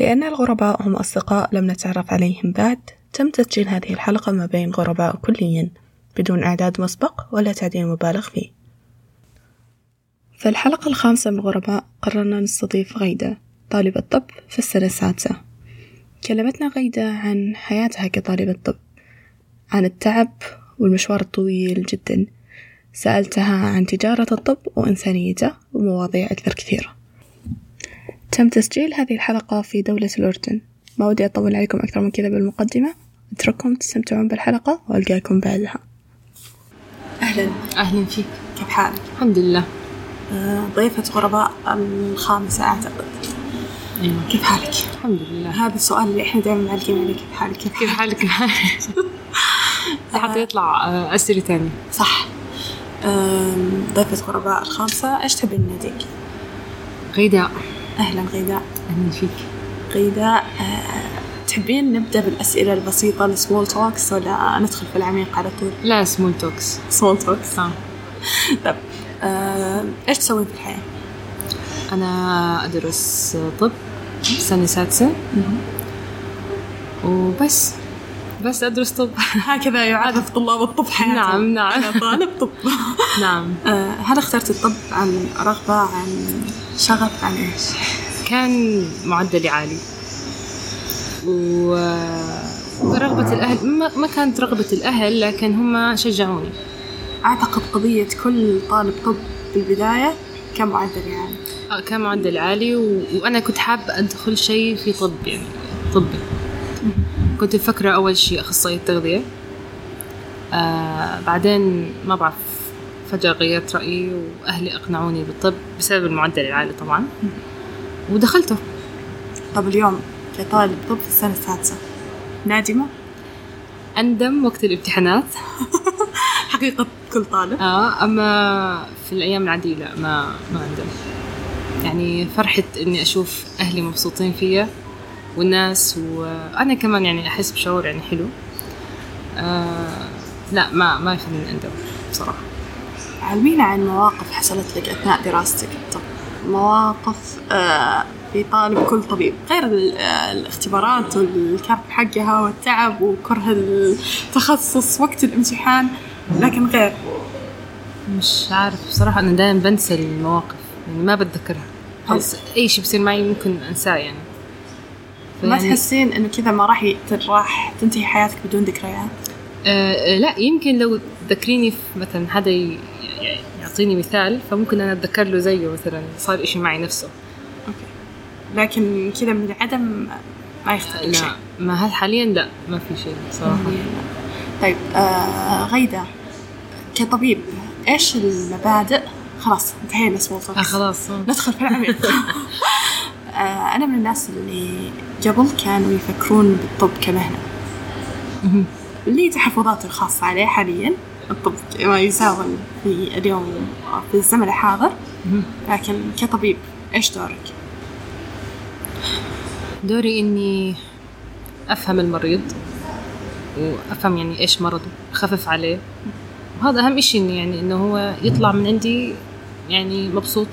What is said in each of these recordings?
لأن الغرباء هم أصدقاء لم نتعرف عليهم بعد تم تسجيل هذه الحلقة ما بين غرباء كليا بدون إعداد مسبق ولا تعديل مبالغ فيه. في الحلقة الخامسة من الغرباء قررنا نستضيف غيدة طالبة طب في السنة السادسة. كلمتنا غيدة عن حياتها كطالبة طب عن التعب والمشوار الطويل جدا. سألتها عن تجارة الطب وإنسانيته ومواضيع أكثر كثيرة تم تسجيل هذه الحلقة في دولة الأردن. ما ودي أطول عليكم أكثر من كذا بالمقدمة. أترككم تستمتعون بالحلقة وألقاكم بعدها. أهلا. أهلا فيك. كيف حالك؟ الحمد لله. آه، ضيفة غرباء الخامسة أعتقد. أيوة. كيف حالك؟ الحمد لله. هذا السؤال اللي إحنا دائما معلقين عليه. كيف حالك؟ كيف كيف حالك؟ حتى يطلع آه، أسئلة تانية صح. ضيفة غرباء الخامسة إيش تبين ناديك؟ غيداء. أهلا غيداء. أهلا فيك. غيداء آه، تحبين نبدأ بالأسئلة البسيطة ال small talks ولا ندخل في العميق على طول؟ لا small talks small talks آه. طيب آه، إيش تسوين في الحياة؟ أنا أدرس طب سنة سادسة. وبس. بس أدرس طب. هكذا يعرف طلاب الطب حياتهم. نعم، نعم. أنا طالب طب. نعم. آه، هل اخترت الطب عن رغبة عن شغف عن إيش؟ كان معدلي عالي. و... ورغبة الأهل ما, ما كانت رغبة الأهل لكن هم شجعوني. أعتقد قضية كل طالب طب بالبداية كان معدل يعني آه، كان معدل عالي و... وأنا كنت حابة أدخل شيء في طب يعني طبي. كنت مفكرة أول شيء أخصائية تغذية. آه بعدين ما بعرف فجأة غيرت رأيي وأهلي أقنعوني بالطب بسبب المعدل العالي طبعا. ودخلته. طب اليوم كطالب طب في السنة السادسة نادمة؟ أندم وقت الامتحانات. حقيقة كل طالب. آه أما في الأيام العادية لا ما ما أندم. يعني فرحة إني أشوف أهلي مبسوطين فيا. والناس وأنا كمان يعني أحس بشعور يعني حلو. آه لا ما ما يخليني أندم بصراحة. علمينا عن مواقف حصلت لك أثناء دراستك. الطب مواقف آه، في طالب كل طبيب غير آه، الاختبارات والكاب حقها والتعب وكره التخصص وقت الامتحان لكن غير. مش عارف بصراحة أنا دائما بنسى المواقف يعني ما بتذكرها. أي شيء بيصير معي ممكن أنساه يعني. ما تحسين إنه كذا ما راح راح تنتهي حياتك بدون ذكريات؟ آه آه، لا يمكن لو تذكريني مثلا حدا ي- ي- يعطيني مثال فممكن أنا أتذكر له زيه مثلا صار إشي معي نفسه. أوكي. لكن كذا من العدم ما يختلف شيء. لا ما هل حاليا؟ لا ما في شيء صراحة. طيب آه غيداء كطبيب إيش المبادئ؟ خلاص انتهينا سمول آه خلاص. ندخل في العميق. آه أنا من الناس اللي قبل كانوا يفكرون بالطب كمهنة. لي تحفظاتي الخاصة عليه حاليا الطب ما يساوي في اليوم في الزمن الحاضر. لكن كطبيب إيش دورك؟ دوري إني أفهم المريض وأفهم يعني إيش مرضه أخفف عليه وهذا أهم إشي يعني إنه هو يطلع من عندي يعني مبسوط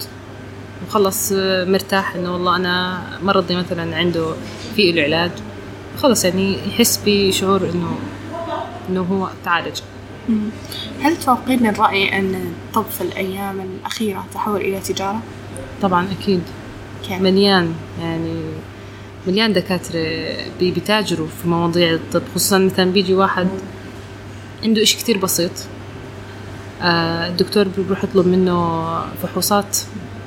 وخلص آه، مرتاح إنه والله أنا مرضي مثلا عنده في له علاج خلص يعني يحس بشعور إنه إنه هو تعالج. هل توافقين الرأي أن الطب في الأيام الأخيرة تحول إلى تجارة؟ طبعا أكيد كيف؟ مليان يعني مليان دكاترة بي- بيتاجروا في مواضيع الطب خصوصا مثلا بيجي واحد عنده إشي كتير بسيط آه، الدكتور بيروح يطلب منه فحوصات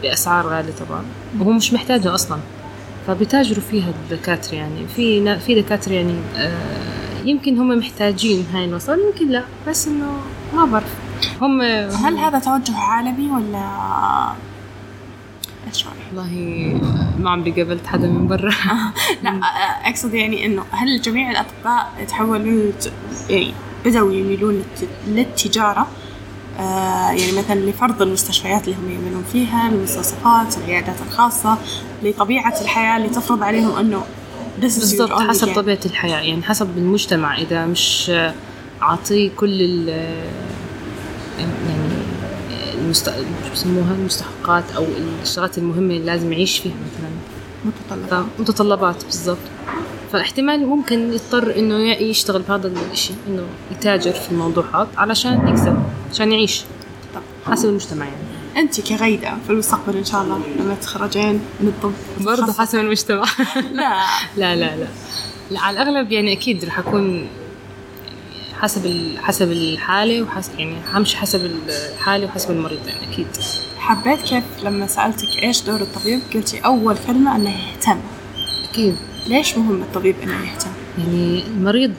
بأسعار غالية طبعا. وهو مش محتاجها أصلا. فبيتاجروا فيها الدكاترة يعني. في في دكاترة يعني آه، يمكن هم محتاجين هاي الوصول يمكن لا. بس إنه ما بعرف. هم هل هذا توجه عالمي ولا؟ إيش؟ والله ما عمري قابلت حدا من برا. لا أ- أقصد يعني إنه هل جميع الأطباء يتحولون لت- يعني بدأوا يميلون للت- للتجارة؟ آه يعني مثلا لفرض المستشفيات اللي هم يعملون فيها المستوصفات العيادات الخاصة لطبيعة الحياة اللي تفرض عليهم your بالضبط حسب. طبيعة الحياة يعني حسب المجتمع. إذا مش أعطيه كل ال يعني المست... شو بسموها؟ المستحقات أو الشغلات المهمة اللي لازم يعيش فيها مثلا. متطلبات. متطلبات بالضبط. فاحتمال ممكن يضطر إنه يشتغل بهذا الشيء إنه يتاجر في الموضوعات علشان يكسب. عشان يعيش. حسب المجتمع يعني. أنت كغيدة في المستقبل إن شاء الله لما تتخرجين من الطب برضه حسب. المجتمع. لا. لا لا لا. لا على الأغلب يعني أكيد رح أكون حسب ال- حسب الحالة وحسب يعني همشي حسب الحالة وحسب المريض يعني أكيد. حبيت كيف لما سألتك إيش دور الطبيب؟ قلتي أول كلمة إنه يهتم. أكيد. ليش مهم الطبيب إنه يهتم؟ يعني المريض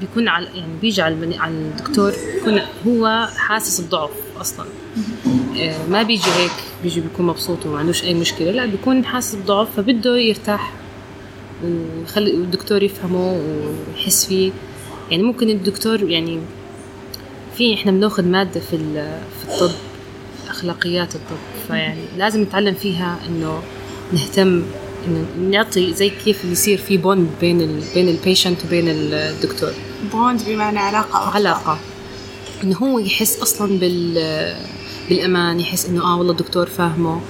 بيكون على يعني بيجي على على الدكتور بيكون هو حاسس بضعف أصلا. آه، ما بيجي هيك بيجي بيكون مبسوط وما عندوش أي مشكلة. لا بيكون حاسس بضعف فبده يرتاح ويخلي الدكتور يفهمه ويحس فيه. يعني ممكن الدكتور يعني في إحنا بناخذ مادة في في الطب أخلاقيات الطب فيعني لازم نتعلم فيها إنه نهتم إنه نعطي زي كيف يصير في bond بين ال بين ال patient وبين الدكتور. bond بمعنى علاقة أو علاقة. إنه هو يحس أصلا بال بالأمان يحس إنه آه والله الدكتور فاهمه.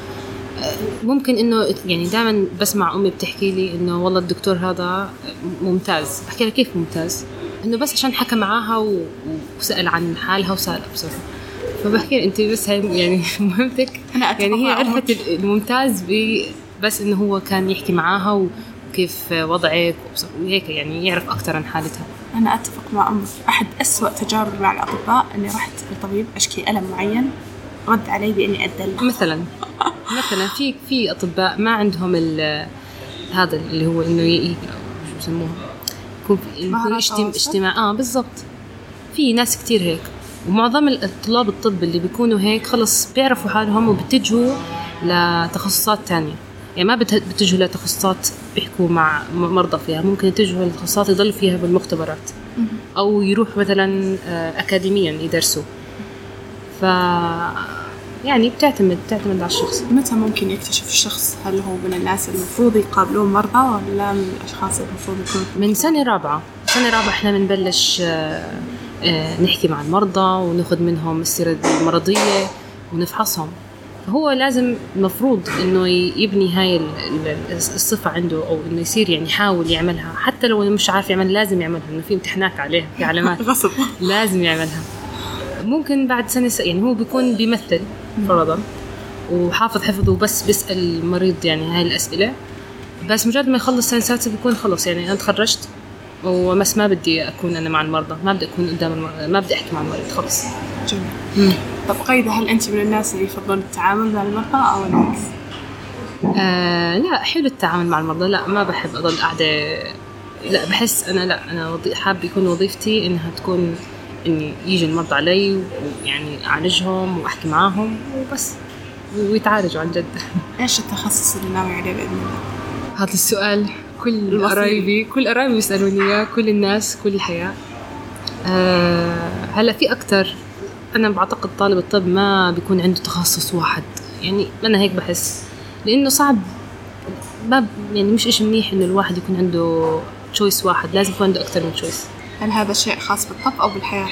آه، ممكن إنه يعني دائما بسمع أمي بتحكي لي إنه والله الدكتور هذا ممتاز. بحكي لها كيف ممتاز؟ إنه بس عشان حكى معاها وسأل عن حالها وسأل بصراحه فبحكي أنت بس هاي يعني مهمتك. أنا يعني هي عرفت. الممتاز بس إنه هو كان يحكي معاها وكيف وضعك وهيك يعني يعرف أكثر عن حالتها. أنا أتفق مع أمك أحد أسوأ تجاربي مع الأطباء إني رحت لطبيب أشكي ألم معين رد علي بإني أدلع. مثلا. مثلا في في أطباء ما عندهم هذا اللي هو ي- شو بسموها يكون في يكون مهارات اجتم- تواصل؟ اجتماع. آه بالضبط. في ناس كتير هيك. ومعظم الطلاب الطب اللي بيكونوا هيك خلص بيعرفوا حالهم وبيتجهوا لتخصصات تانية. يعني ما بت- بيتجهوا لتخصصات بيحكوا مع مرضى فيها. ممكن يتجهوا لتخصصات يضلوا فيها بالمختبرات. أو يروحوا مثلا آه، اكاديميا يدرسوا. ف يعني بتعتمد بتعتمد على الشخص. متى ممكن يكتشف الشخص هل هو من الناس المفروض يقابلون مرضى ولا من الأشخاص المفروض يكون من سنة رابعة. سنة رابعة إحنا بنبلش آه، آه، نحكي مع المرضى وناخذ منهم السيرة المرضية ونفحصهم. فهو لازم المفروض إنه يبني هاي ال- ال- الصفة عنده أو إنه يصير يعني يحاول يعملها. حتى لو مش عارف يعمل لازم يعملها انه في امتحانات عليها في علامات. غصب. لازم يعملها. ممكن بعد سنة س- يعني هو بيكون بيمثل فرضا وحافظ حفظه بس بيسأل المريض يعني هاي الأسئلة. بس مجرد ما يخلص سنة سادسة بيكون خلص. يعني أنا تخرجت وبس ما بدي أكون أنا مع المرضى ما بدي أكون قدام المرضى ما بدي أحكي مع المريض خلص. جميل. طب غيدة هل أنت من الناس اللي يفضلون التعامل مع المرضى أو العكس؟ آه لا حلو التعامل مع المرضى لا ما بحب أضل قاعدة لا بحس أنا لا أنا وظي- حاب يكون وظيفتي إنها تكون إني يجي المرضى علي ويعني أعالجهم وأحكي معاهم وبس ويتعالجوا عن جد إيش التخصص اللي ناوي عليه بإذن الله؟ هذا السؤال كل. قرايبي كل قرايبي بيسألوني إياه كل الناس كل الحياة أه هلأ في أكتر أنا بعتقد طالب الطب ما بيكون عنده تخصص واحد. يعني أنا هيك بحس. لأنه صعب. ما يعني مش إشي منيح إنه الواحد يكون عنده تشويس واحد. لازم يكون عنده أكتر من تشويس هل هذا شيء خاص بالطب أو بالحياة؟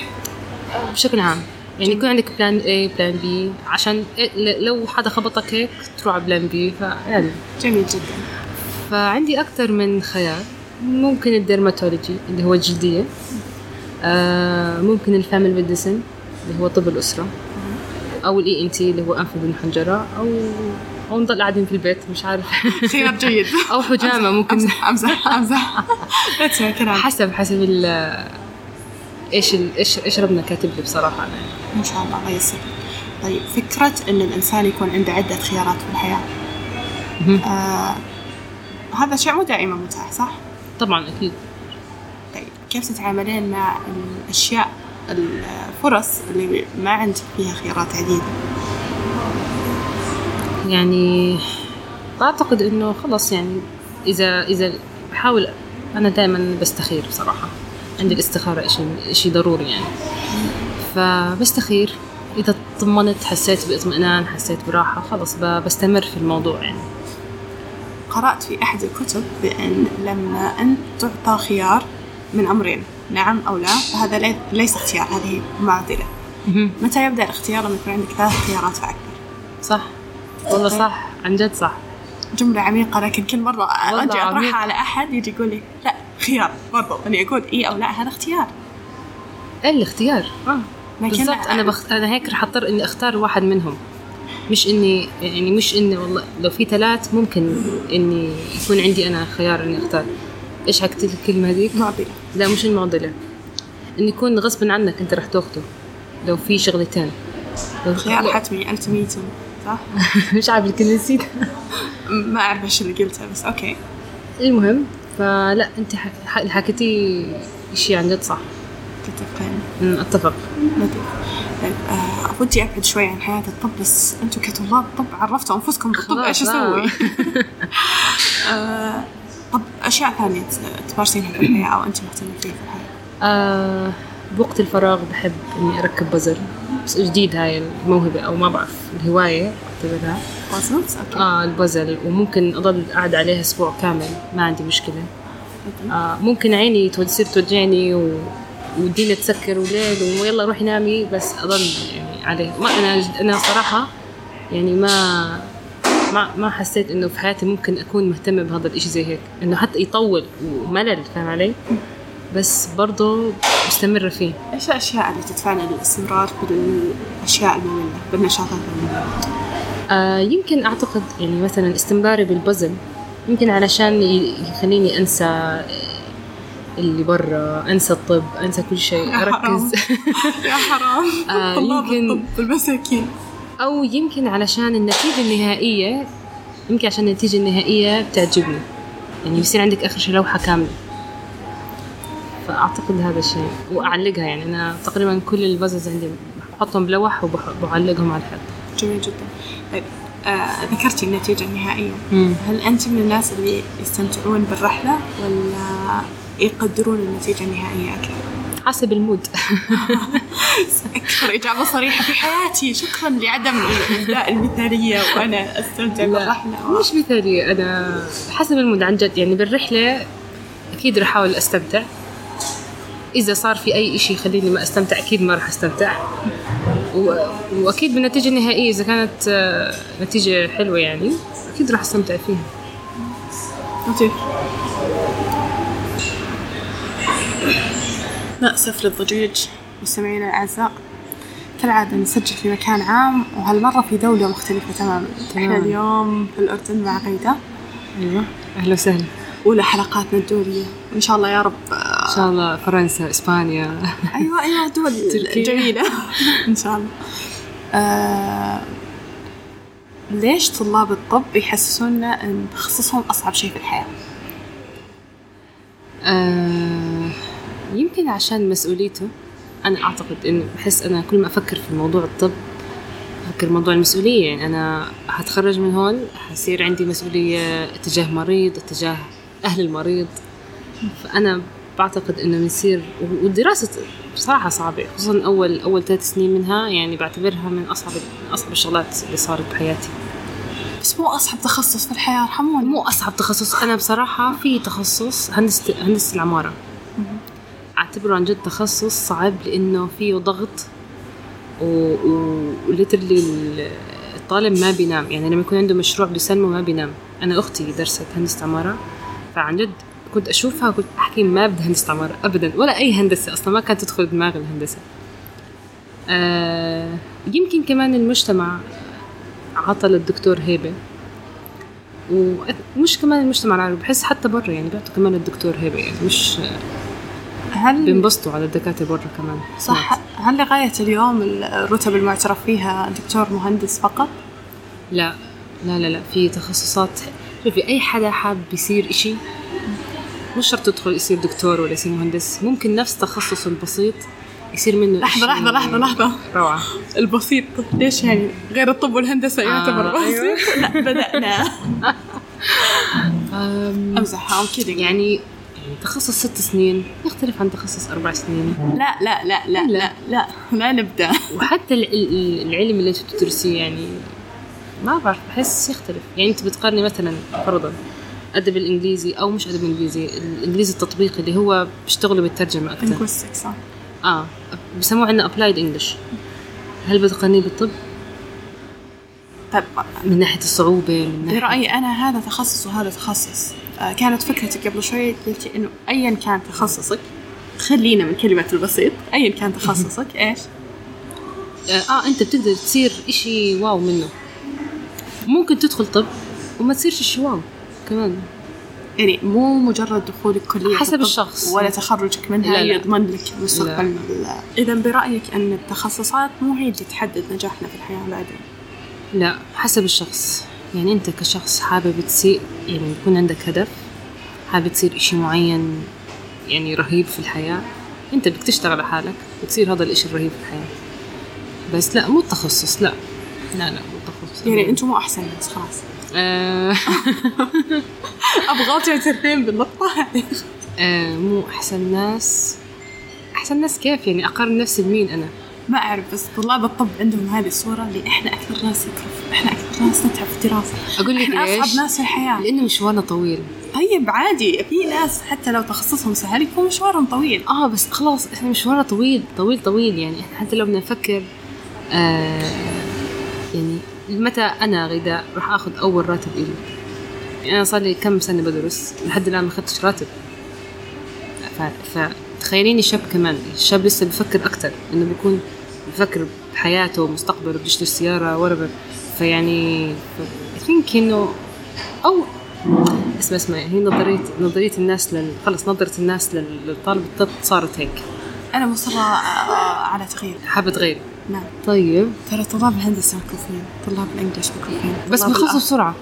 بشكل عام. يعني يكون عندك plan A plan B. عشان إيه- لو حدا خبطك هيك تروح على plan B فيعني جميل جدا. فعندي أكثر من خيار. ممكن ال dermatology اللي هو الجلدية. آه ممكن ال family medicine اللي هو طب الأسرة. أو ال ENT اللي هو أنف وأذن حنجرة. أو أو نضل قاعدين في البيت مش عارف. خيار جيد. أو حجامة ممكن. لا تسمع كلام حسب حسب ال إيش ال- إيش إيش ربنا كاتب لي بصراحة. أنا إن شاء الله الله يسر طيب فكرة إن الإنسان يكون عنده عدة خيارات في الحياة. آه هذا شيء مو دائما متاح صح؟ طبعا أكيد. طيب كيف تتعاملين مع الأشياء الفرص اللي ما عندك فيها خيارات عديدة؟ يعني بعتقد إنه خلص يعني إذا إذا بحاول أنا دائما بستخير بصراحة. عندي الاستخارة شيء شيء ضروري يعني. فبستخير. إذا طمنت حسيت باطمئنان حسيت براحة خلص بستمر في الموضوع يعني. قرأت في أحد الكتب بأن لما أنت تعطى خيار من أمرين. نعم أو لا فهذا لي- ليس اختيار هذه معضلة. متى يبدأ الاختيار؟ لما يكون عندك ثلاث خيارات فأكثر صح. والله صح. عن جد صح. جملة عميقة لكن كل مرة أجي. أطرحها على أحد يجي يقول لي لا خيار برضو أني أقول إي أو لا هذا اختيار. إيه الاختيار. لكن بالضبط. أنا بخ... أنا هيك رح أضطر إني أختار واحد منهم. مش اني يعني مش إني والله لو في ثلاث ممكن إني يكون عندي أنا خيار إني أختار. إيش حكيت لك الكلمة هذيك؟ معضلة لا مش المعضلة. إن يكون غصبا عنك أنت رح تاخده لو في شغلتين. لو خيار حتمي التيميتم صح؟ مش عارف الكلمة نسيت. ما أعرف إيش اللي قلته بس أوكي. المهم فلا أنت حكيتي شيء عن جد صح. تتفقين؟ أتفق. لطيف طيب آه ودي أبعد شوي عن حياة الطب بس أنتم كطلاب طب عرفتوا أنفسكم بالطب إيش آه. أسوي؟ طب أشياء ثانية ت- تمارسينها في الحياة أو أنت مهتمة فيها في الحياة؟ آه بوقت الفراغ بحب إني أركب بزر بس جديد هاي الموهبة أو ما بعرف الهواية أعتبرها. puzzles okay. آه البازل. وممكن أضل قاعدة عليها أسبوع كامل ما عندي مشكلة. آه ممكن عيني تصير توجعني و... والدنيا تسكر وليل ويلا روحي نامي بس أضل يعني عليه ما أنا أنا صراحة يعني ما ما ما حسيت إنه في حياتي ممكن أكون مهتمة بهذا الإشي زي هيك إنه حتى يطول وملل فاهم علي؟ بس برضه مستمرة فيه. إيش الأشياء اللي تدفعنا للاستمرار بالاشياء المملة بالنشاطات المملة؟ آه يمكن أعتقد يعني مثلا استمراري بالبزل يمكن علشان يخليني أنسى اللي برا أنسى الطب أنسى كل شيء يا أركز. يا حرام. آه، يمكن- الطب المساكين أو يمكن علشان النتيجة النهائية يمكن عشان النتيجة النهائية بتعجبني. يعني يصير عندك آخر شيء لوحة كاملة. فأعتقد هذا الشيء وأعلقها. يعني أنا تقريبا كل البزلز عندي بحطهم بلوح وبعلقهم على الحيط جميل جدا. طيب آه ذكرتي النتيجة النهائية. مم. هل أنت من الناس اللي يستمتعون بالرحلة ولا يقدرون النتيجة النهائية أكثر؟ حسب المود. أكثر إجابة صريحة في حياتي. شكرا لعدم الإبداء المثالية وأنا أستمتع لا بالرحلة. مش مثالي أنا حسب المود عن جد. يعني بالرحلة أكيد رح أحاول أستمتع. إذا صار في أي إشي يخليني ما أستمتع أكيد ما رح أستمتع. و... وأكيد بالنتيجه النهائيه إذا كانت آه، نتيجة حلوة يعني أكيد رح أستمتع فيها. لطيف نأسف للضجيج مستمعينا الأعزاء. كالعادة نسجل في مكان عام وهالمرة في دولة مختلفة تماما. إحنا تمام. اليوم في الأردن مع غيدة. أيوه. أهلا وسهلا. أولى حلقاتنا الدولية. وإن شاء الله يا رب إن شاء الله فرنسا إسبانيا. أيوة أيوة دول. جميلة. إن شاء الله. آه ليش طلاب الطب يحسسونا أن تخصصهم أصعب شيء في الحياة؟ آه يمكن عشان مسؤوليته أنا أعتقد إنه بحس أنا كل ما أفكر في موضوع الطب أفكر موضوع المسؤولية يعني أنا هتخرج من هون حصير عندي مسؤولية اتجاه مريض اتجاه أهل المريض. فأنا بعتقد إنه بنصير والدراسة بصراحة صعبة خصوصا أول أول ثلاث سنين منها يعني بعتبرها من أصعب من أصعب الشغلات اللي صارت بحياتي. بس مو أصعب تخصص في الحياة ارحموني. مو أصعب تخصص أنا بصراحة في تخصص هندسة هندسة العمارة. أعتبره عن جد تخصص صعب لأنه فيه ضغط. وليترلي ال- الطالب ما بينام. يعني لما يكون عنده مشروع بده يسلمه ما بينام. أنا أختي درست هندسة عمارة فعن جد كنت أشوفها كنت أحكي ما بدي هندسة عمارة ابدا ولا أي هندسة أصلا ما كانت تدخل دماغي الهندسة. آه يمكن كمان المجتمع عطى للدكتور هيبة. ومش كمان المجتمع العربي بحس حتى برا يعني بيعطوا كمان الدكتور هيبة يعني مش هل بينبسطوا على الدكاترة برا كمان. صح. هل لغاية اليوم الرتب المعترف فيها دكتور مهندس فقط؟ لا. لا لا لا. في تخصصات. شوفي أي حدا حاب يصير إشي مش شرط يدخل يصير دكتور ولا يصير مهندس. ممكن نفس تخصصه البسيط يصير منه لحظة إشي لحظة لحظة لحظة روعة. البسيط ليش يعني غير الطب والهندسة يعتبر آه، أيوة. بسيط؟ لا بدأنا. kidding يعني يعني يعني تخصص ست سنين يختلف عن تخصص أربع سنين. لا لا لا لا لا. لا لا نبدأ. وحتى ال- ال- العلم اللي انت بتدرسيه يعني ما بعرف بحس يختلف. يعني انت بتقارني مثلا فرضا أدب الإنجليزي أو مش أدب انجليزي الإنجليزي التطبيقي اللي هو بيشتغلوا بالترجمة أكثر صح آه. بسموه عندنا ابلايد انجلش هل بتقارنيه بالطب؟ طيب من ناحية الصعوبة من ناحية برأيي أنا هذا تخصص وهذا تخصص. آه، كانت فكرتك قبل شوي قلتي إنه أيا كان تخصصك خلينا من كلمة البسيط أيا كان تخصصك؟ آه آه، أنت بتقدر تصير إشي واو منه ممكن تدخل طب وما تصيرش إشي واو كمان يعني مو مجرد دخولك كلية حسب الشخص. ولا تخرجك منها لا، لا. يضمن لك مستقبل إذا برأيك أن التخصصات مو هي اللي تحدد نجاحنا في الحياة بعدين لا حسب الشخص يعني أنت كشخص حابب تصير يعني يكون عندك هدف حابب تصير إشي معين يعني رهيب في الحياة أنت بدك تشتغل على حالك وتصير هذا الإشي الرهيب في الحياة. بس لا مو التخصص لا. لا لا مو التخصص. يعني أنتم مو أحسن ناس خلاص. آه. أبغى تعترفين بالنقطة آه مو أحسن ناس. أحسن ناس كيف؟ يعني أقارن نفسي بمين أنا؟ ما أعرف بس طلاب الطب عندهم هذه الصورة اللي إحنا أكثر ناس نتعب إحنا أكثر ناس نتعب في الدراسة. أقول لك إحنا ليش؟ أصعب ناس في الحياة. لأنه مشوارنا طويل. طيب عادي. في ناس حتى لو تخصصهم سهل يكون مشوارهم طويل. آه بس خلاص إحنا مشوارنا طويل طويل طويل. يعني إحنا حتى لو بدنا نفكر آه يعني متى أنا غداء راح آخذ أول راتب إلي؟ يعني أنا صار لي كم سنة بدرس؟ لحد الآن ما أخذتش راتب. فتخيليني شاب كمان الشاب لسه بفكر أكثر إنه بيكون بفكر بحياته ومستقبله بده يشتري سيارة وربر فيعني ثينك إنه أو اسمع اسمع هي نظرية نظرية الناس لل... خلص نظرة الناس لل- للطالب الطب صارت هيك. أنا مصرة آه، على تغيير. حابة تغير؟ نعم. طيب. ترى طلاب الهندسة مكروفين طلاب الإنجليش مكروفين بس بيخلصوا بسرعة.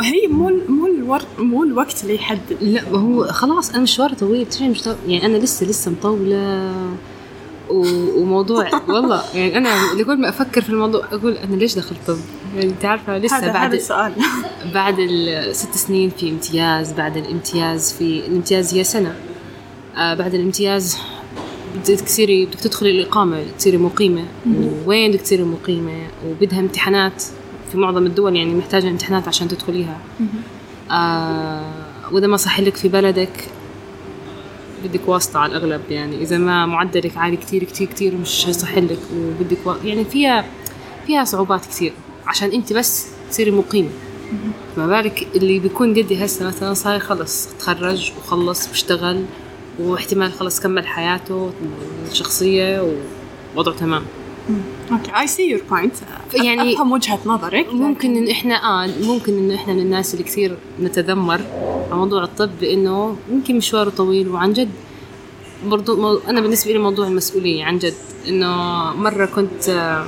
هي مو مو الور... مو الوقت اللي يحدد. لا هو خلاص أنا مشواري طويل تدري يعني أنا لسه لسه مطولة. وموضوع. والله يعني أنا لكل ما أفكر في الموضوع أقول أنا ليش دخلت طب؟ يعني أنت عارفة لسه هذا هذا بعد السؤال. بعد الست سنين في امتياز بعد الامتياز في الامتياز هي سنة. آه بعد الامتياز بدك تصيري بدك تدخلي الإقامة تصيري مقيمة. وين بدك تصيري مقيمة؟ وبدها امتحانات في معظم الدول يعني محتاجة امتحانات عشان تدخليها. آه وإذا ما صح لك في بلدك بدك واسطة على الأغلب يعني إذا ما معدلك عالي كتير كتير كتير مش صح لك وبدك و... يعني فيها فيها صعوبات كتير عشان أنت بس تصيري مقيمة. ما بالك اللي بيكون قدي هسه مثلا صاير خلص تخرج وخلص واشتغل واحتمال خلص كمل حياته الشخصية ووضعه تمام. okay I see your point يعني أفهم وجهة نظرك ممكن إن إحنا آه ممكن انه إحنا من الناس اللي كثير نتذمر على موضوع الطب بانه يمكن مشواره طويل وعن جد. برضو أنا بالنسبة لي موضوع المسؤولية عن جد إنه مرة كنت آه،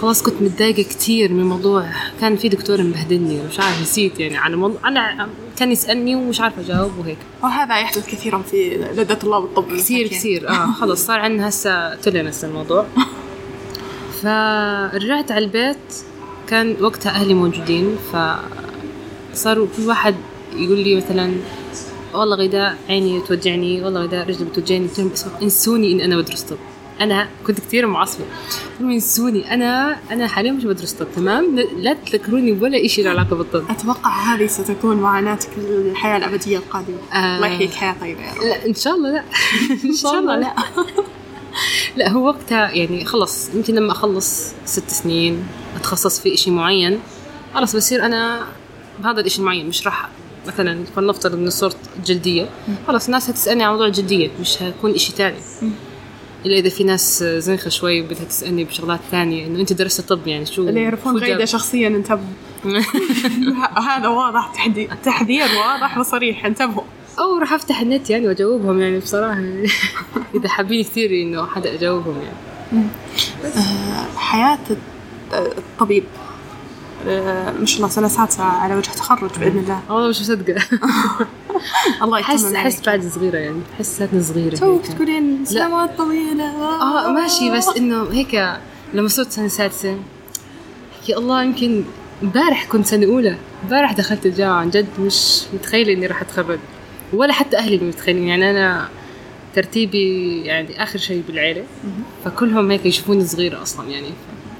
خلاص كنت متضايقة كثير من موضوع كان في دكتور مبهدلني مش عارف نسيت يعني عن موضوع أنا كان يسألني ومش عارفة أجاوب وهيك. وهذا يحدث كثيرا في لدى طلاب الطب كثير. كثير آه خلص صار عندنا هسه tolerance الموضوع. فرجعت على البيت كان وقتها أهلي موجودين فصاروا كل واحد يقول لي مثلا والله غداء عيني توجعني والله غداء رجلي بتوجعني. قلت لهم إنسوني إن أنا بدرس طب. أنا كنت كثير معصبة. قلت إنسوني أنا أنا حاليا مش بدرس طب تمام؟ لا تذكروني ولا شيء له علاقة بالطب. أتوقع هذه ستكون معاناتك الحياة الأبدية القادمة. آه. الله يحييك حياة طيبة يا رب. لا. إن شاء الله لا. إن شاء الله لا. لا هو وقتها يعني خلص يمكن لما أخلص ست سنين أتخصص في إشي معين خلص بصير أنا بهذا الإشي المعين مش راح مثلا فلنفترض إنه صرت جلدية. خلص الناس هتسألني عن موضوع الجلدية مش هيكون إشي تاني. إلا إذا في ناس زنخة شوي بدها تسألني بشغلات ثانية إنه أنت درست طب يعني شو؟ اللي يعرفون؟ غيدة شخصيا انتبهوا. هذا واضح. تحذير واضح وصريح انتبهوا. أو راح أفتح النت يعني وأجاوبهم يعني بصراحة. إذا حابين كثير إنه حدا اجاوبهم يعني. حياة الطبيب. آه، ما شاء الله سنة سادسة على وجه تخرج بإذن الله. والله مش مصدقة. الله احس يتمم أحس عليك. بعد صغيرة يعني. أحس صغيرة توك. تقولين سنوات طويلة. آه ماشي بس إنه هيك لما صرت سنة سادسة يا الله يمكن امبارح كنت سنة أولى. امبارح دخلت الجامعة عن جد مش متخيلة إني راح أتخرج. ولا حتى أهلي متخيلين يعني أنا ترتيبي يعني آخر شيء بالعيلة. فكلهم هيك يشوفوني صغيرة أصلا يعني.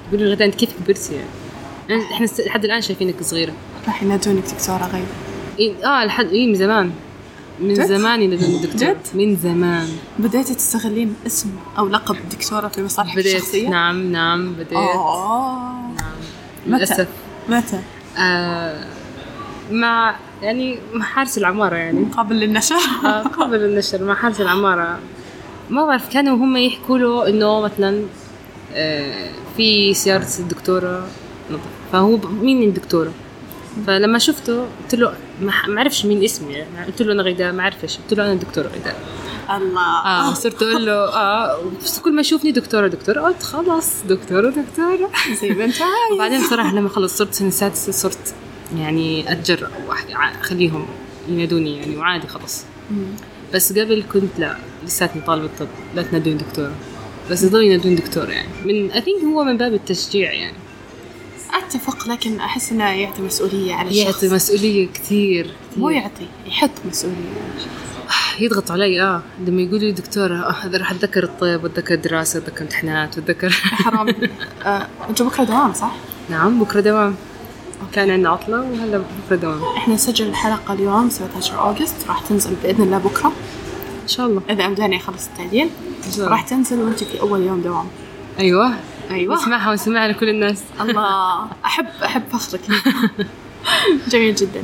يقولوا لي غدا أنت كيف كبرتي يعني؟ إحنا لحد الآن شايفينك صغيرة. راح ينادونك دكتورة غير. إيه آه لحد إيه من زمان. من جد؟ زمان ينادوني دكتور جد؟ من زمان. بديتي تستغلين اسم أو لقب دكتورة في مصالحك بديت. الشخصية؟ نعم نعم بديت. آه. متى؟ للأسف. متى؟ آه مع يعني مع حارس العمارة يعني. قابل للنشر آه، قبل النشر مع حارس العمارة. ما بعرف كانوا هم يحكوا له إنه مثلا آه، في سيارة الدكتورة فهو مين الدكتورة؟ فلما شفته قلت له ما عرفش مين اسمي يعني. قلت له أنا غيداء ما عرفش. قلت له أنا الدكتورة غيداء. الله. آه صرت أقول له آه كل ما يشوفني دكتورة دكتورة. قلت خلاص دكتورة دكتورة. زي ما انت عايز وبعدين بصراحة لما خلص صرت سنة سادسة صرت يعني أتجرأ وأحكي أخليهم ينادوني يعني وعادي خلص بس قبل كنت لا لساتني طالبة طب لا تنادوني دكتورة. بس يضلوا ينادوني دكتورة يعني. من أثينك هو من باب التشجيع يعني. أتفق لكن أحس إنه يعطي مسؤولية على الشخص. يعطي مسؤولية كثير. مو يعطي يحط مسؤولية يضغط علي آه. لما يقولوا لي دكتورة آه هذا راح أتذكر الطب وأتذكر دراسة وأتذكر امتحانات وأتذكر حرام. آه، أنتوا بكرة دوام صح؟ نعم بكرة دوام. كان عندنا عطلة وهلا بكرة دوام إحنا نسجل الحلقة اليوم 17 أوغست راح تنزل بإذن الله بكرة. إن شاء الله. إذا أمداني أخلص التعديل إن. راح تنزل وأنت في أول يوم دوام. أيوه. أيوه. نسمعها ونسمعها لكل الناس. الله. احب أحب فخرك. جميل جدا.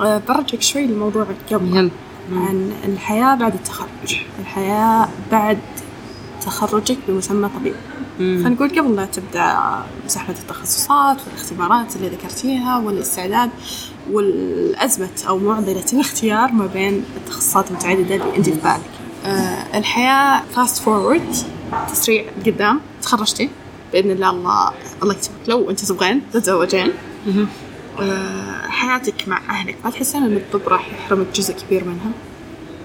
آه، برجعك شوي لموضوعك قبل يلا. عن الحياة بعد التخرج. الحياة بعد تخرجك بمسمى طبيب. خلينا نقول قبل لا تبدأ مساحة التخصصات والاختبارات اللي ذكرتيها والاستعداد والأزمة أو معضلة الاختيار ما بين التخصصات المتعددة اللي أنت في بالك. آه الحياة fast forward تسريع قدام تخرجتي؟ بإذن الله الله الله يكتبك. لو أنت تبغين تتزوجين. آه، حياتك مع أهلك ما تحسين إن الطب راح يحرمك جزء كبير منها؟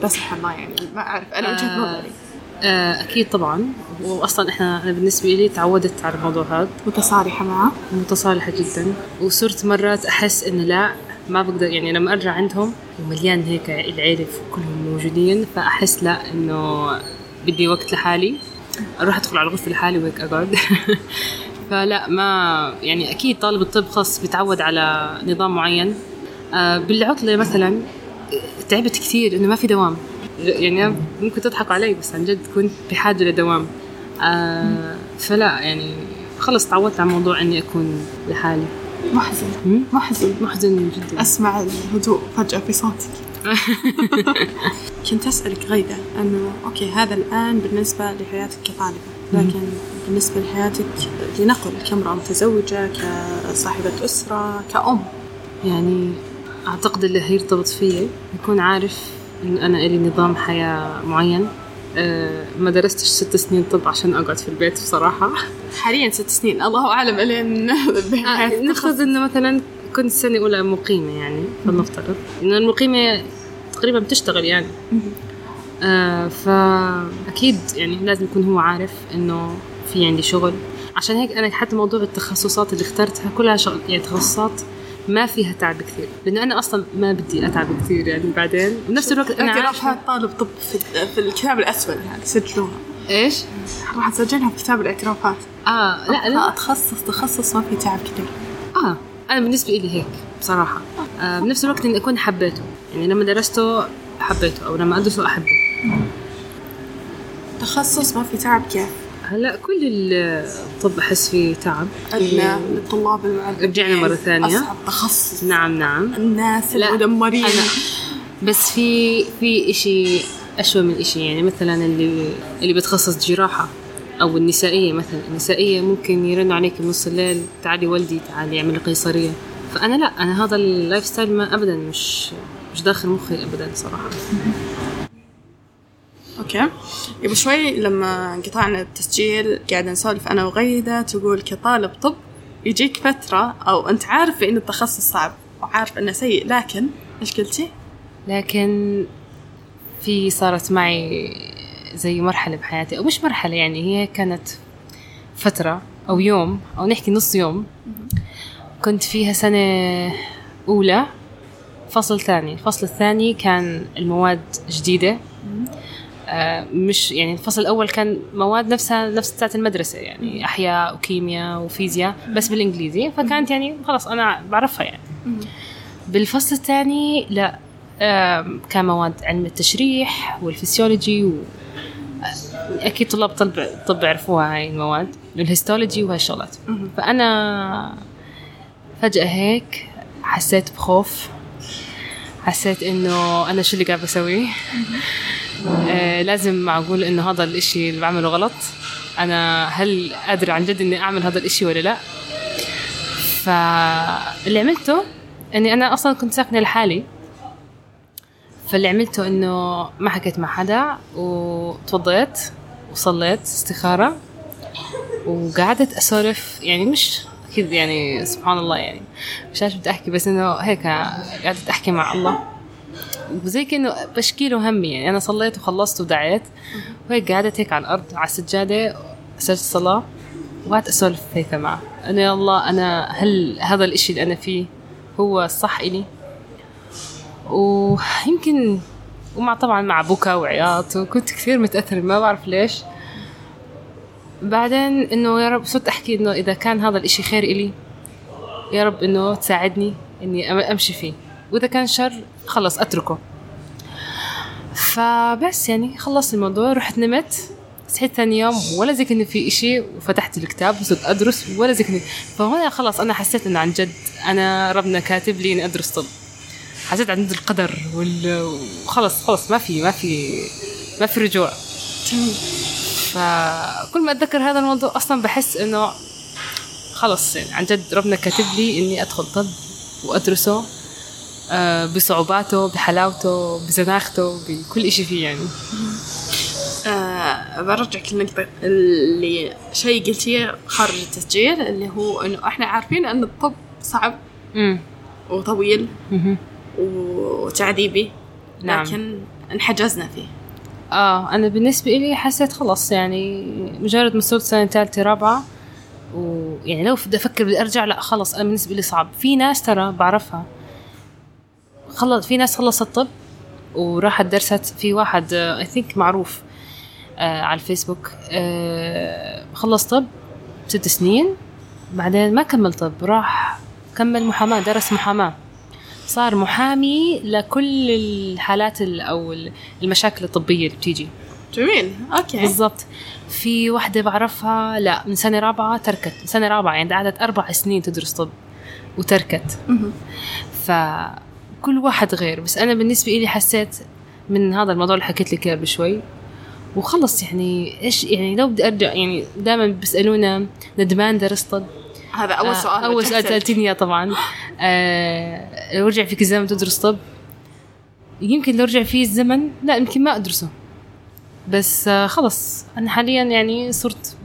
لا سبحان الله يعني ما أعرف. أنا وجهة آه. نظري. آه، أكيد طبعا. واصلا إحنا أنا بالنسبة لي تعودت على الموضوع هذا. متصالحة معه. متصالحة جدا. وصرت مرات أحس إنه لا ما بقدر يعني لما أرجع عندهم ومليان هيك العيلة كلهم موجودين فأحس لا إنه بدي وقت لحالي. أروح أدخل على الغرفة لحالي وهيك أقعد. فلا ما يعني أكيد طالب الطب خاص بيتعود على نظام معين. آه، بالعطلة مثلا تعبت كثير إنه ما في دوام. يعني ممكن تضحكوا علي بس عن جد كنت بحاجة لدوام. آه فلا يعني خلص تعودت على موضوع إني أكون لحالي. محزن. محزن. محزن جدا. أسمع الهدوء فجأة في صوتك. كنت أسألك غيدة أنه أوكي هذا الآن بالنسبة لحياتك كطالبة لكن بالنسبة لحياتك لنقل كامرأة متزوجة كصاحبة أسرة كأم. يعني أعتقد اللي هيرتبط فيي يكون عارف إن أنا إلي نظام حياة معين. آه ما درستش ست سنين طب عشان أقعد في البيت بصراحة. حاليا ست سنين. الله أعلم ألين آه نفترض إنه مثلا كنت سنة أولى مقيمة يعني فلنفترض. إنه المقيمة تقريبا بتشتغل يعني. آه فأكيد يعني لازم يكون هو عارف إنه في عندي شغل. عشان هيك أنا حتى موضوع التخصصات اللي اخترتها كلها شغل يعني تخصصات ما فيها تعب كثير. لأنه أنا أصلا ما بدي أتعب كثير يعني بعدين. بنفس الوقت أنا عارفه طالب طب في, في الكتاب الأسود يعني سجلوها. إيش؟ راح أسجلها في كتاب الاعترافات. آه لا لا. أتخصص تخصص ما في تعب كثير. آه أنا بالنسبة لي هيك بصراحة. آه بنفس الوقت إني أكون حبيته. يعني لما درسته حبيته أو لما أدرسه أحبه. تخصص ما في تعب كيف؟ هلا كل الطب أحس فيه تعب. عندنا للطلاب المعلمين رجعنا مرة ثانية. أصعب تخصص. نعم نعم. الناس المدمرين. بس في في إشي أشوى من إشي يعني مثلا اللي اللي بتخصص جراحة أو النسائية مثلا. النسائية ممكن يرنوا عليك بنص الليل تعالي ولدي تعالي اعملي قيصرية. فأنا لا أنا هذا ال lifestyle ما أبدا مش مش داخل مخي أبدا صراحة. okay. قبل شوي لما قطعنا التسجيل قاعدة نسولف أنا وغيدة تقول كطالب طب يجيك فترة أو أنت عارف إن التخصص صعب وعارف إنه سيء لكن إيش قلتي؟ لكن في صارت معي زي مرحلة بحياتي أو مش مرحلة يعني هي كانت فترة أو يوم أو نحكي نص يوم. كنت فيها سنة أولى فصل ثاني. الفصل الثاني كان المواد جديدة. آه، مش يعني الفصل الأول كان مواد نفسها نفس بتاعت المدرسة يعني أحياء وكيمياء وفيزياء بس بالإنجليزي. فكانت يعني خلاص أنا بعرفها يعني. بالفصل الثاني لا كان مواد علم التشريح والفسيولوجي و أكيد طلاب طب طب بيعرفوها هاي المواد ال histology وهاي الشغلات. فأنا فجأة هيك حسيت بخوف حسيت إنه أنا شو اللي قاعد بسويه آه لازم معقول إنه هذا الإشي اللي بعمله غلط. أنا هل قادر عن جد إني أعمل هذا الإشي ولا لا؟ فاللي عملته إني أنا أصلا كنت ساكنة لحالي. فاللي عملته إنه ما حكيت مع حدا وتوضيت وصليت استخارة وقعدت أسولف. يعني مش أكيد يعني سبحان الله يعني. مش عارفه بدي أحكي بس إنه هيك قعدت أحكي مع الله. وزي كأنه بشكي له همي. يعني أنا صليت وخلصت ودعيت. وهيك قعدت هيك على الأرض على السجادة سجدت الصلاة وقعدت أسولف هيك معه. انه يا الله أنا هل هذا الإشي اللي أنا فيه هو الصح إلي؟ ويمكن ومع طبعا مع بكا وعياط وكنت كثير متأثرة ما بعرف ليش. بعدين إنه يا رب صرت أحكي إنه إذا كان هذا الإشي خير إلي يا رب إنه تساعدني إني أمشي فيه. وإذا كان شر خلص أتركه. فبس يعني خلصت الموضوع رحت نمت صحيت ثاني يوم ولا زي في إشي وفتحت الكتاب وصرت أدرس ولا زي فهنا خلاص أنا حسيت إنه عن جد أنا ربنا كاتب لي إني أدرس طب. حسيت عند القدر وال... وخلص خلص ما في ما في ما في رجوع. فكل ما أتذكر هذا الموضوع أصلا بحس إنه خلص يعني عن جد ربنا كاتب لي إني أدخل طب وأدرسه آه، بصعوباته بحلاوته بزناخته بكل إشي فيه يعني. آه برجعك للنقطة اللي شيء قلتيه خارج التسجيل اللي هو إنه إحنا عارفين إن الطب صعب امم وطويل مهم. وتعذيبي نعم. لكن انحجزنا فيه. آه أنا بالنسبة لي حسيت خلاص يعني مجرد ما صرت سنه ثالثه رابعه ويعني لو بدي أفكر بدي أرجع لا خلص أنا بالنسبة لي صعب. في ناس ترى بعرفها. خلص في ناس خلصت طب وراحت درست في واحد اي ثينك معروف آه على الفيسبوك آه خلص طب ست سنين بعدين ما كمل طب راح كمل محاماة درس محاماة. صار محامي لكل الحالات ال- أو ال- المشاكل الطبية اللي بتيجي. جميل. أوكي. بالضبط. في واحدة بعرفها لا من سنة رابعة تركت. من سنة رابعة يعني قعدت أربع سنين تدرس طب وتركت. مهم. فكل واحد غير بس أنا بالنسبة إلي حسيت من هذا الموضوع اللي حكيت لك إياه قبل وخلص يعني إيش يعني لو بدي أرجع يعني دائما بيسألونا ندمان درست طب هذا أول آه، سؤال أول سؤال وجهته. سالتني إياه طبعا. آه لو رجع فيك الزمن تدرس طب؟ يمكن لو رجع فيه الزمن لا يمكن ما أدرسه. بس آه خلص. أنا حاليا يعني صرت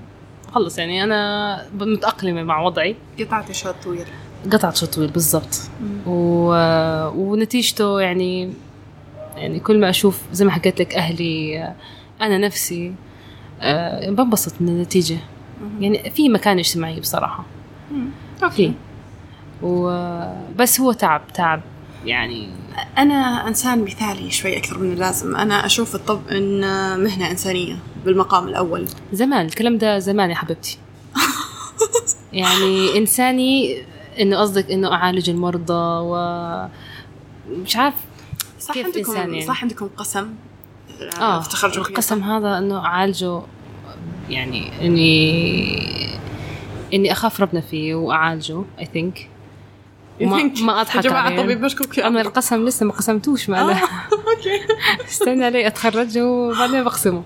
خلص يعني أنا متأقلمة مع وضعي. قطعت شوط طويل. قطعت شوط طويل بالضبط. و... ونتيجته يعني يعني كل ما أشوف زي ما حكيت لك أهلي آه، أنا نفسي آه، بنبسط من النتيجة. يعني في مكان اجتماعي بصراحة. في. وبس هو تعب تعب. يعني أنا إنسان مثالي شوي أكثر من اللازم. أنا أشوف الطب إن مهنة إنسانية بالمقام الأول. زمان الكلام ده زمان يا حبيبتي. يعني إنساني إنه قصدك إنه أعالج المرضى و مش عارف صح كيف عندكم يعني؟ صح عندكم قسم آه في تخرجوا. القسم هذا إنه أعالجه يعني اني إني أخاف ربنا فيه وأعالجه I think ما, أضحك يا جماعة عليه. طبيب مشكوك أنا القسم لسه ما قسمتوش أنا okay استنى علي أتخرج وبعدين بقسمه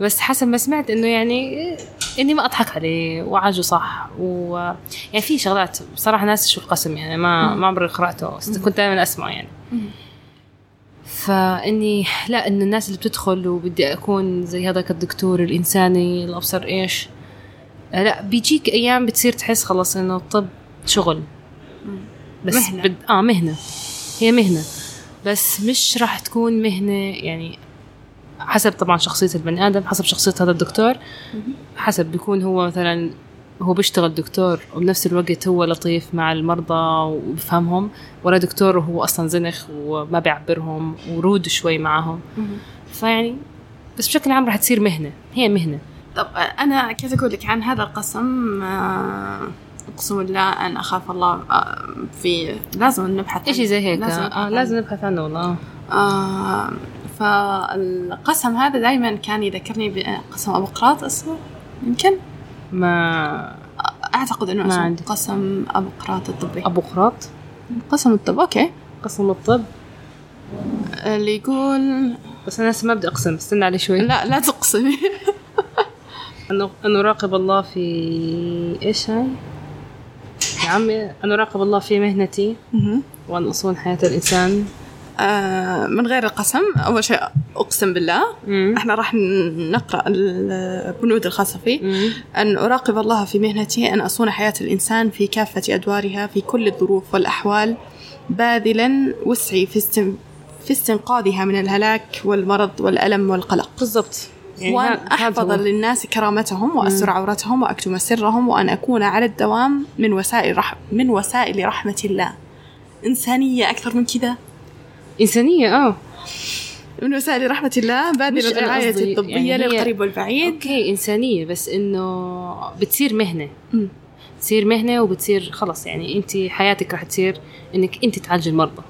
بس حسب ما سمعت إنه يعني إني ما أضحك عليه واعالجه صح. و يعني في شغلات بصراحة ناس شو القسم يعني ما ما عمري قرأته. كنت دائما اسمع يعني. فإني لا إنه الناس اللي بتدخل وبدي أكون زي هذاك الدكتور الإنساني اللي ابصر إيش. لا بيجيك أيام بتصير تحس خلاص إنه الطب شغل. بس مهنة. بد... آه مهنة. هي مهنة. بس مش راح تكون مهنة يعني حسب طبعا شخصية البني آدم حسب شخصية هذا الدكتور. حسب بيكون هو مثلا هو بيشتغل دكتور وبنفس الوقت هو لطيف مع المرضى وبفهمهم ولا دكتور وهو أصلا زنخ وما بيعبرهم ورود شوي معهم. فيعني بس بشكل عام راح تصير مهنة هي مهنة. طب أنا كيف أقول لك عن هذا القسم آه، اقسم بالله ان أخاف الله آه، في لازم نبحث شيء عنه. زي هيك لازم آه عنه. لازم نبحث عنه والله آه فالقسم هذا دائما كان يذكرني بقسم أبو قراط اسمه يمكن ما أعتقد إنه اسمه عندي. قسم أبو قراط الطبي أبو قراط قسم الطب أوكي قسم الطب اللي يقول بس أنا ما بدي أقسم استنى علي شوي لا لا تقسمي أن أراقب الله في إيش هاي؟ يا عمي أن أراقب الله في مهنتي. وأن أصون حياة الإنسان. آه من غير القسم أول شيء أقسم بالله. مم. إحنا راح نقرأ البنود الخاصة فيه. مم. أن أراقب الله في مهنتي أن أصون حياة الإنسان في كافة أدوارها في كل الظروف والأحوال باذلا وسعي في استن... في استنقاذها من الهلاك والمرض والألم والقلق. بالضبط. يعني وأن أحفظ هو. للناس كرامتهم وأستر عورتهم وأكتم سرهم وأن أكون على الدوام من وسائل رح... من وسائل رحمة الله. إنسانية أكثر من كذا؟ إنسانية آه. من وسائل رحمة الله أنا الرعاية قصدي الطبية يعني للقريب والبعيد. أوكي إنسانية بس إنه بتصير مهنة. مم. تصير مهنة وبتصير خلص يعني أنت حياتك رح تصير إنك أنت تعالجي المرضى.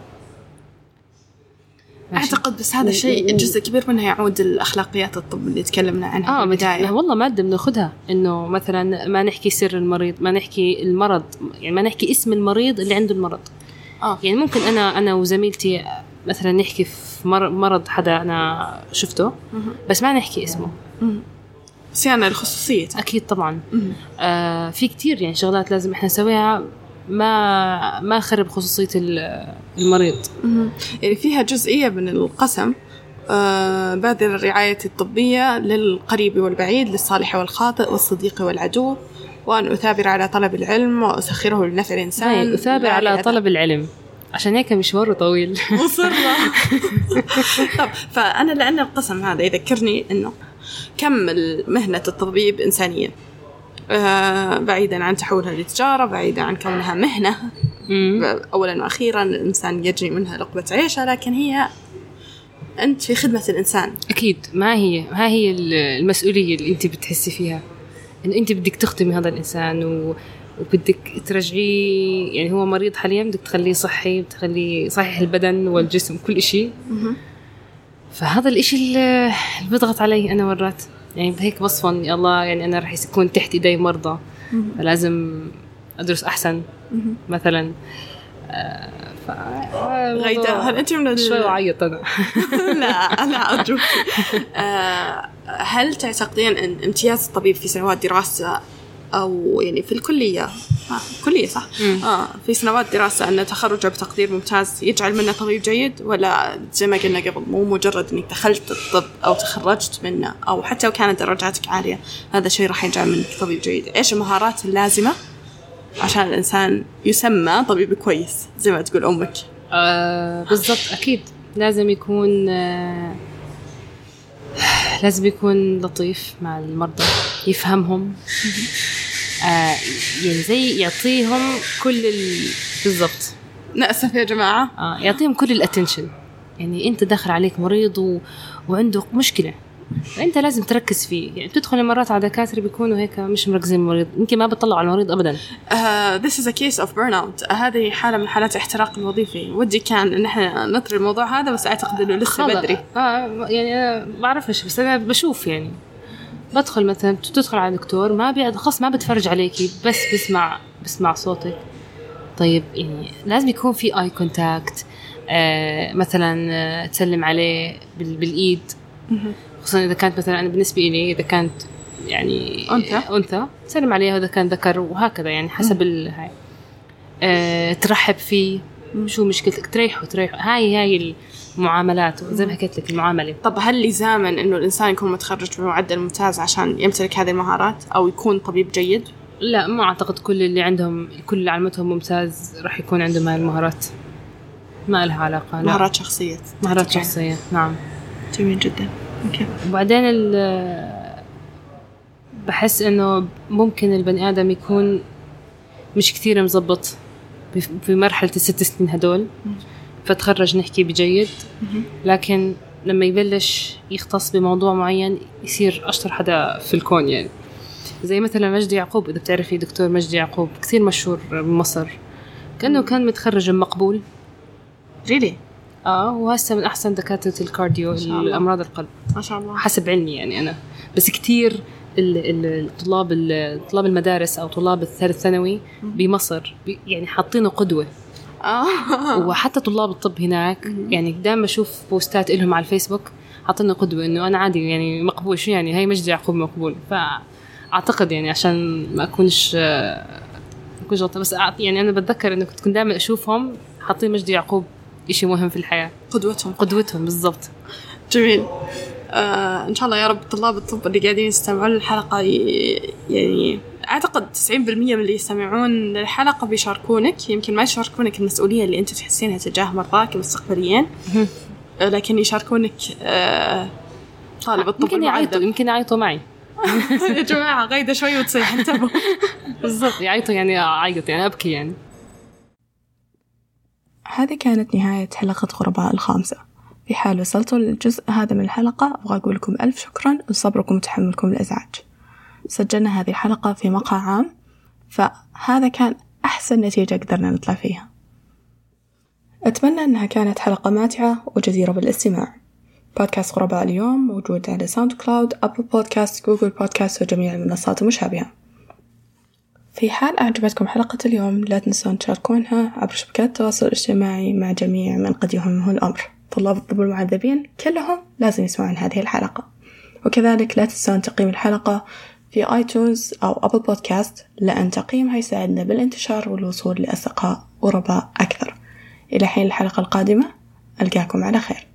ماشي؟ أعتقد بس هذا و- جزء كبير منها يعود الأخلاقيات الطب اللي تكلمنا عنها آه البداية. والله مادة بناخدها إنه مثلا ما نحكي سر المريض ما نحكي المرض يعني ما نحكي اسم المريض اللي عنده المرض. آه. يعني ممكن أنا أنا وزميلتي مثلا نحكي في مر- مرض حدا أنا شفته بس ما نحكي اسمه. صيانة لخصوصية أكيد طبعا. آه في كتير يعني شغلات لازم إحنا نسويها. ما ما نخرب خصوصية ال- المريض. يعني فيها جزئية من القسم آه باذل الرعاية الطبية للقريب والبعيد للصالح والخاطئ والصديق والعدو وأن أثابر على طلب العلم وأسخره لنفع الإنسان. أثابر على. طلب العلم. عشان هيك مشواره طويل. مصرة. طب فأنا لأن القسم هذا يذكرني إنه كم مهنة الطبيب إنسانية؟ بعيدا عن تحولها لتجارة بعيدا عن كونها مهنة. أولا وأخيرا الإنسان يجري منها لقمة عيشه لكن هي أنت في خدمة الإنسان. أكيد. ما هي ها هي ال- المسؤولية اللي أنت بتحسي فيها؟ انه أنت بدك تخدمي هذا الإنسان و... وبدك ترجعيه يعني هو مريض حاليا بدك تخليه صحي بتخليه صحيح البدن والجسم كل إشي. فهذا الإشي اللي بيضغط علي أنا مرات. يعني هيك بصفن يا الله يعني أنا رح يكون تحت إيدي مرضى. فلازم أدرس أحسن مثلا. ف... غيدا هل أنت من ال- شوي وعيط أنا. لا لا أرجوك. آه، هل تعتقدين أن امتياز الطبيب في سنوات دراسة أو يعني في الكلية. آه كلية صح؟ مم. آه في سنوات دراسة أن تخرجه بتقدير ممتاز يجعل منه طبيب جيد ولا زي ما قلنا قبل مو مجرد إنك دخلت الطب أو تخرجت منه أو حتى لو كانت درجاتك عالية هذا الشيء راح يجعل منك طبيب جيد. إيش المهارات اللازمة؟ عشان الإنسان يسمى طبيب كويس زي ما تقول أمك. آه بالضبط أكيد. لازم يكون آه لازم يكون لطيف مع المرضى يفهمهم. آه يعني زي يعطيهم كل ال... بالضبط نأسف يا جماعة آه يعطيهم كل الاتنشن يعني أنت داخل عليك مريض و... وعنده مشكلة فانت لازم تركز فيه يعني بتدخل مرات على دكاترة بيكونوا هيك مش مركزين بالمريض يمكن ما بتطلعوا على المريض ابدا Uh, this is a case of burnout. Uh, هذه حالة من حالات الاحتراق الوظيفي. ودي كان إن إحنا نطري الموضوع هذا بس أعتقد إنه لسه. بدري. آه يعني أنا ما بعرفش بس أنا بشوف يعني بدخل مثلا تدخل على دكتور ما بيقعد خلص ما بتفرج عليكي بس بسمع بسمع صوتك. طيب يعني لازم يكون في اي كونتاكت آه مثلا آه تسلم عليه بال- بالإيد. خصوصا إذا كانت مثلا أنا بالنسبة لي إذا كانت يعني أنثى. أنثى تسلم عليها وإذا كان ذكر وهكذا يعني حسب ال- هاي. آه ترحب فيه. شو مشكلتك؟ تريحه تريحه. هاي هاي المعاملات زي ما حكيت لك المعاملة طب هل لزاما إنه الإنسان يكون متخرج بمعدل ممتاز عشان يمتلك هذه المهارات أو يكون طبيب جيد؟ لا ما أعتقد كل اللي عندهم كل اللي علمتهم ممتاز راح يكون عندهم هاي المهارات ما لها علاقة لا مهارات شخصية. مهارات؟ شخصية نعم جميل جدا. أوكي. وبعدين ال- بحس إنه ممكن البني آدم يكون مش كثير مزبط في مرحلة الست سنين هدول فتخرج نحكي بجيد. لكن لما يبلش يختص بموضوع معين يصير أشطر حدا في الكون يعني. زي مثلا مجدي يعقوب إذا بتعرفي دكتور مجدي يعقوب كثير مشهور بمصر. كأنه كان متخرج مقبول. really؟ آه وهسه من أحسن دكاترة ال cardio. الأمراض القلب. ما شاء الله. حسب علمي يعني أنا. بس ال- الطلاب ال- طلاب المدارس أو طلاب الثالث ثانوي بمصر يعني حاطينه قدوة. وحتى طلاب الطب هناك يعني دائما أشوف post ات لهم على الفيسبوك حاطين قدوة إنه أنا عادي يعني مقبول شو يعني؟ هي مجدي يعقوب مقبول. فأعتقد يعني عشان ما أكونش آه، ما أكونش غلطانه بس يعني أنا بتذكر إنه كنت دائما أشوفهم حاطين مجدي يعقوب إشي مهم في الحياة. قدوتهم. قدوتهم بالضبط. جميل. آه إن شاء الله يا رب طلاب الطب اللي قاعدين يستمعون للحلقة. يعني أعتقد 90% من اللي يستمعون للحلقة بيشاركونك. يمكن ما يشاركونك المسؤولية اللي أنت تحسينها تجاه مرضاك المستقبليين لكن يشاركونك آه طالب الطب يمكن يعيطوا يمكن يعيطوا معي. يا جماعة غيده شوي وتصيح. انتبهوا. بالضبط يعيطوا يعني أعيط يعني أبكي يعني. هذه كانت نهاية حلقة غرباء الخامسة. في حال وصلتوا للجزء هذا من الحلقة أبغى أقول لكم ألف شكرا لصبركم وتحملكم الإزعاج. سجلنا هذه الحلقة في مقهى عام فهذا كان أحسن نتيجة قدرنا نطلع فيها. أتمنى أنها كانت حلقة ماتعة وجديرة بالاستماع. بودكاست غرباء اليوم موجود على SoundCloud Apple Podcast Google Podcast وجميع المنصات المشابهة. في حال أعجبتكم حلقة اليوم لا تنسون تشاركونها عبر شبكات التواصل الاجتماعي مع جميع من قد يهمه الأمر. طلاب الطب المعذبين كلهم لازم يسمعون هذه الحلقة. وكذلك لا تنسون تقييم الحلقة في iTunes أو Apple Podcast لأن تقييمها يساعدنا بالانتشار والوصول لأصدقاء غرباء أكثر. إلى حين الحلقة القادمة ألقاكم على خير.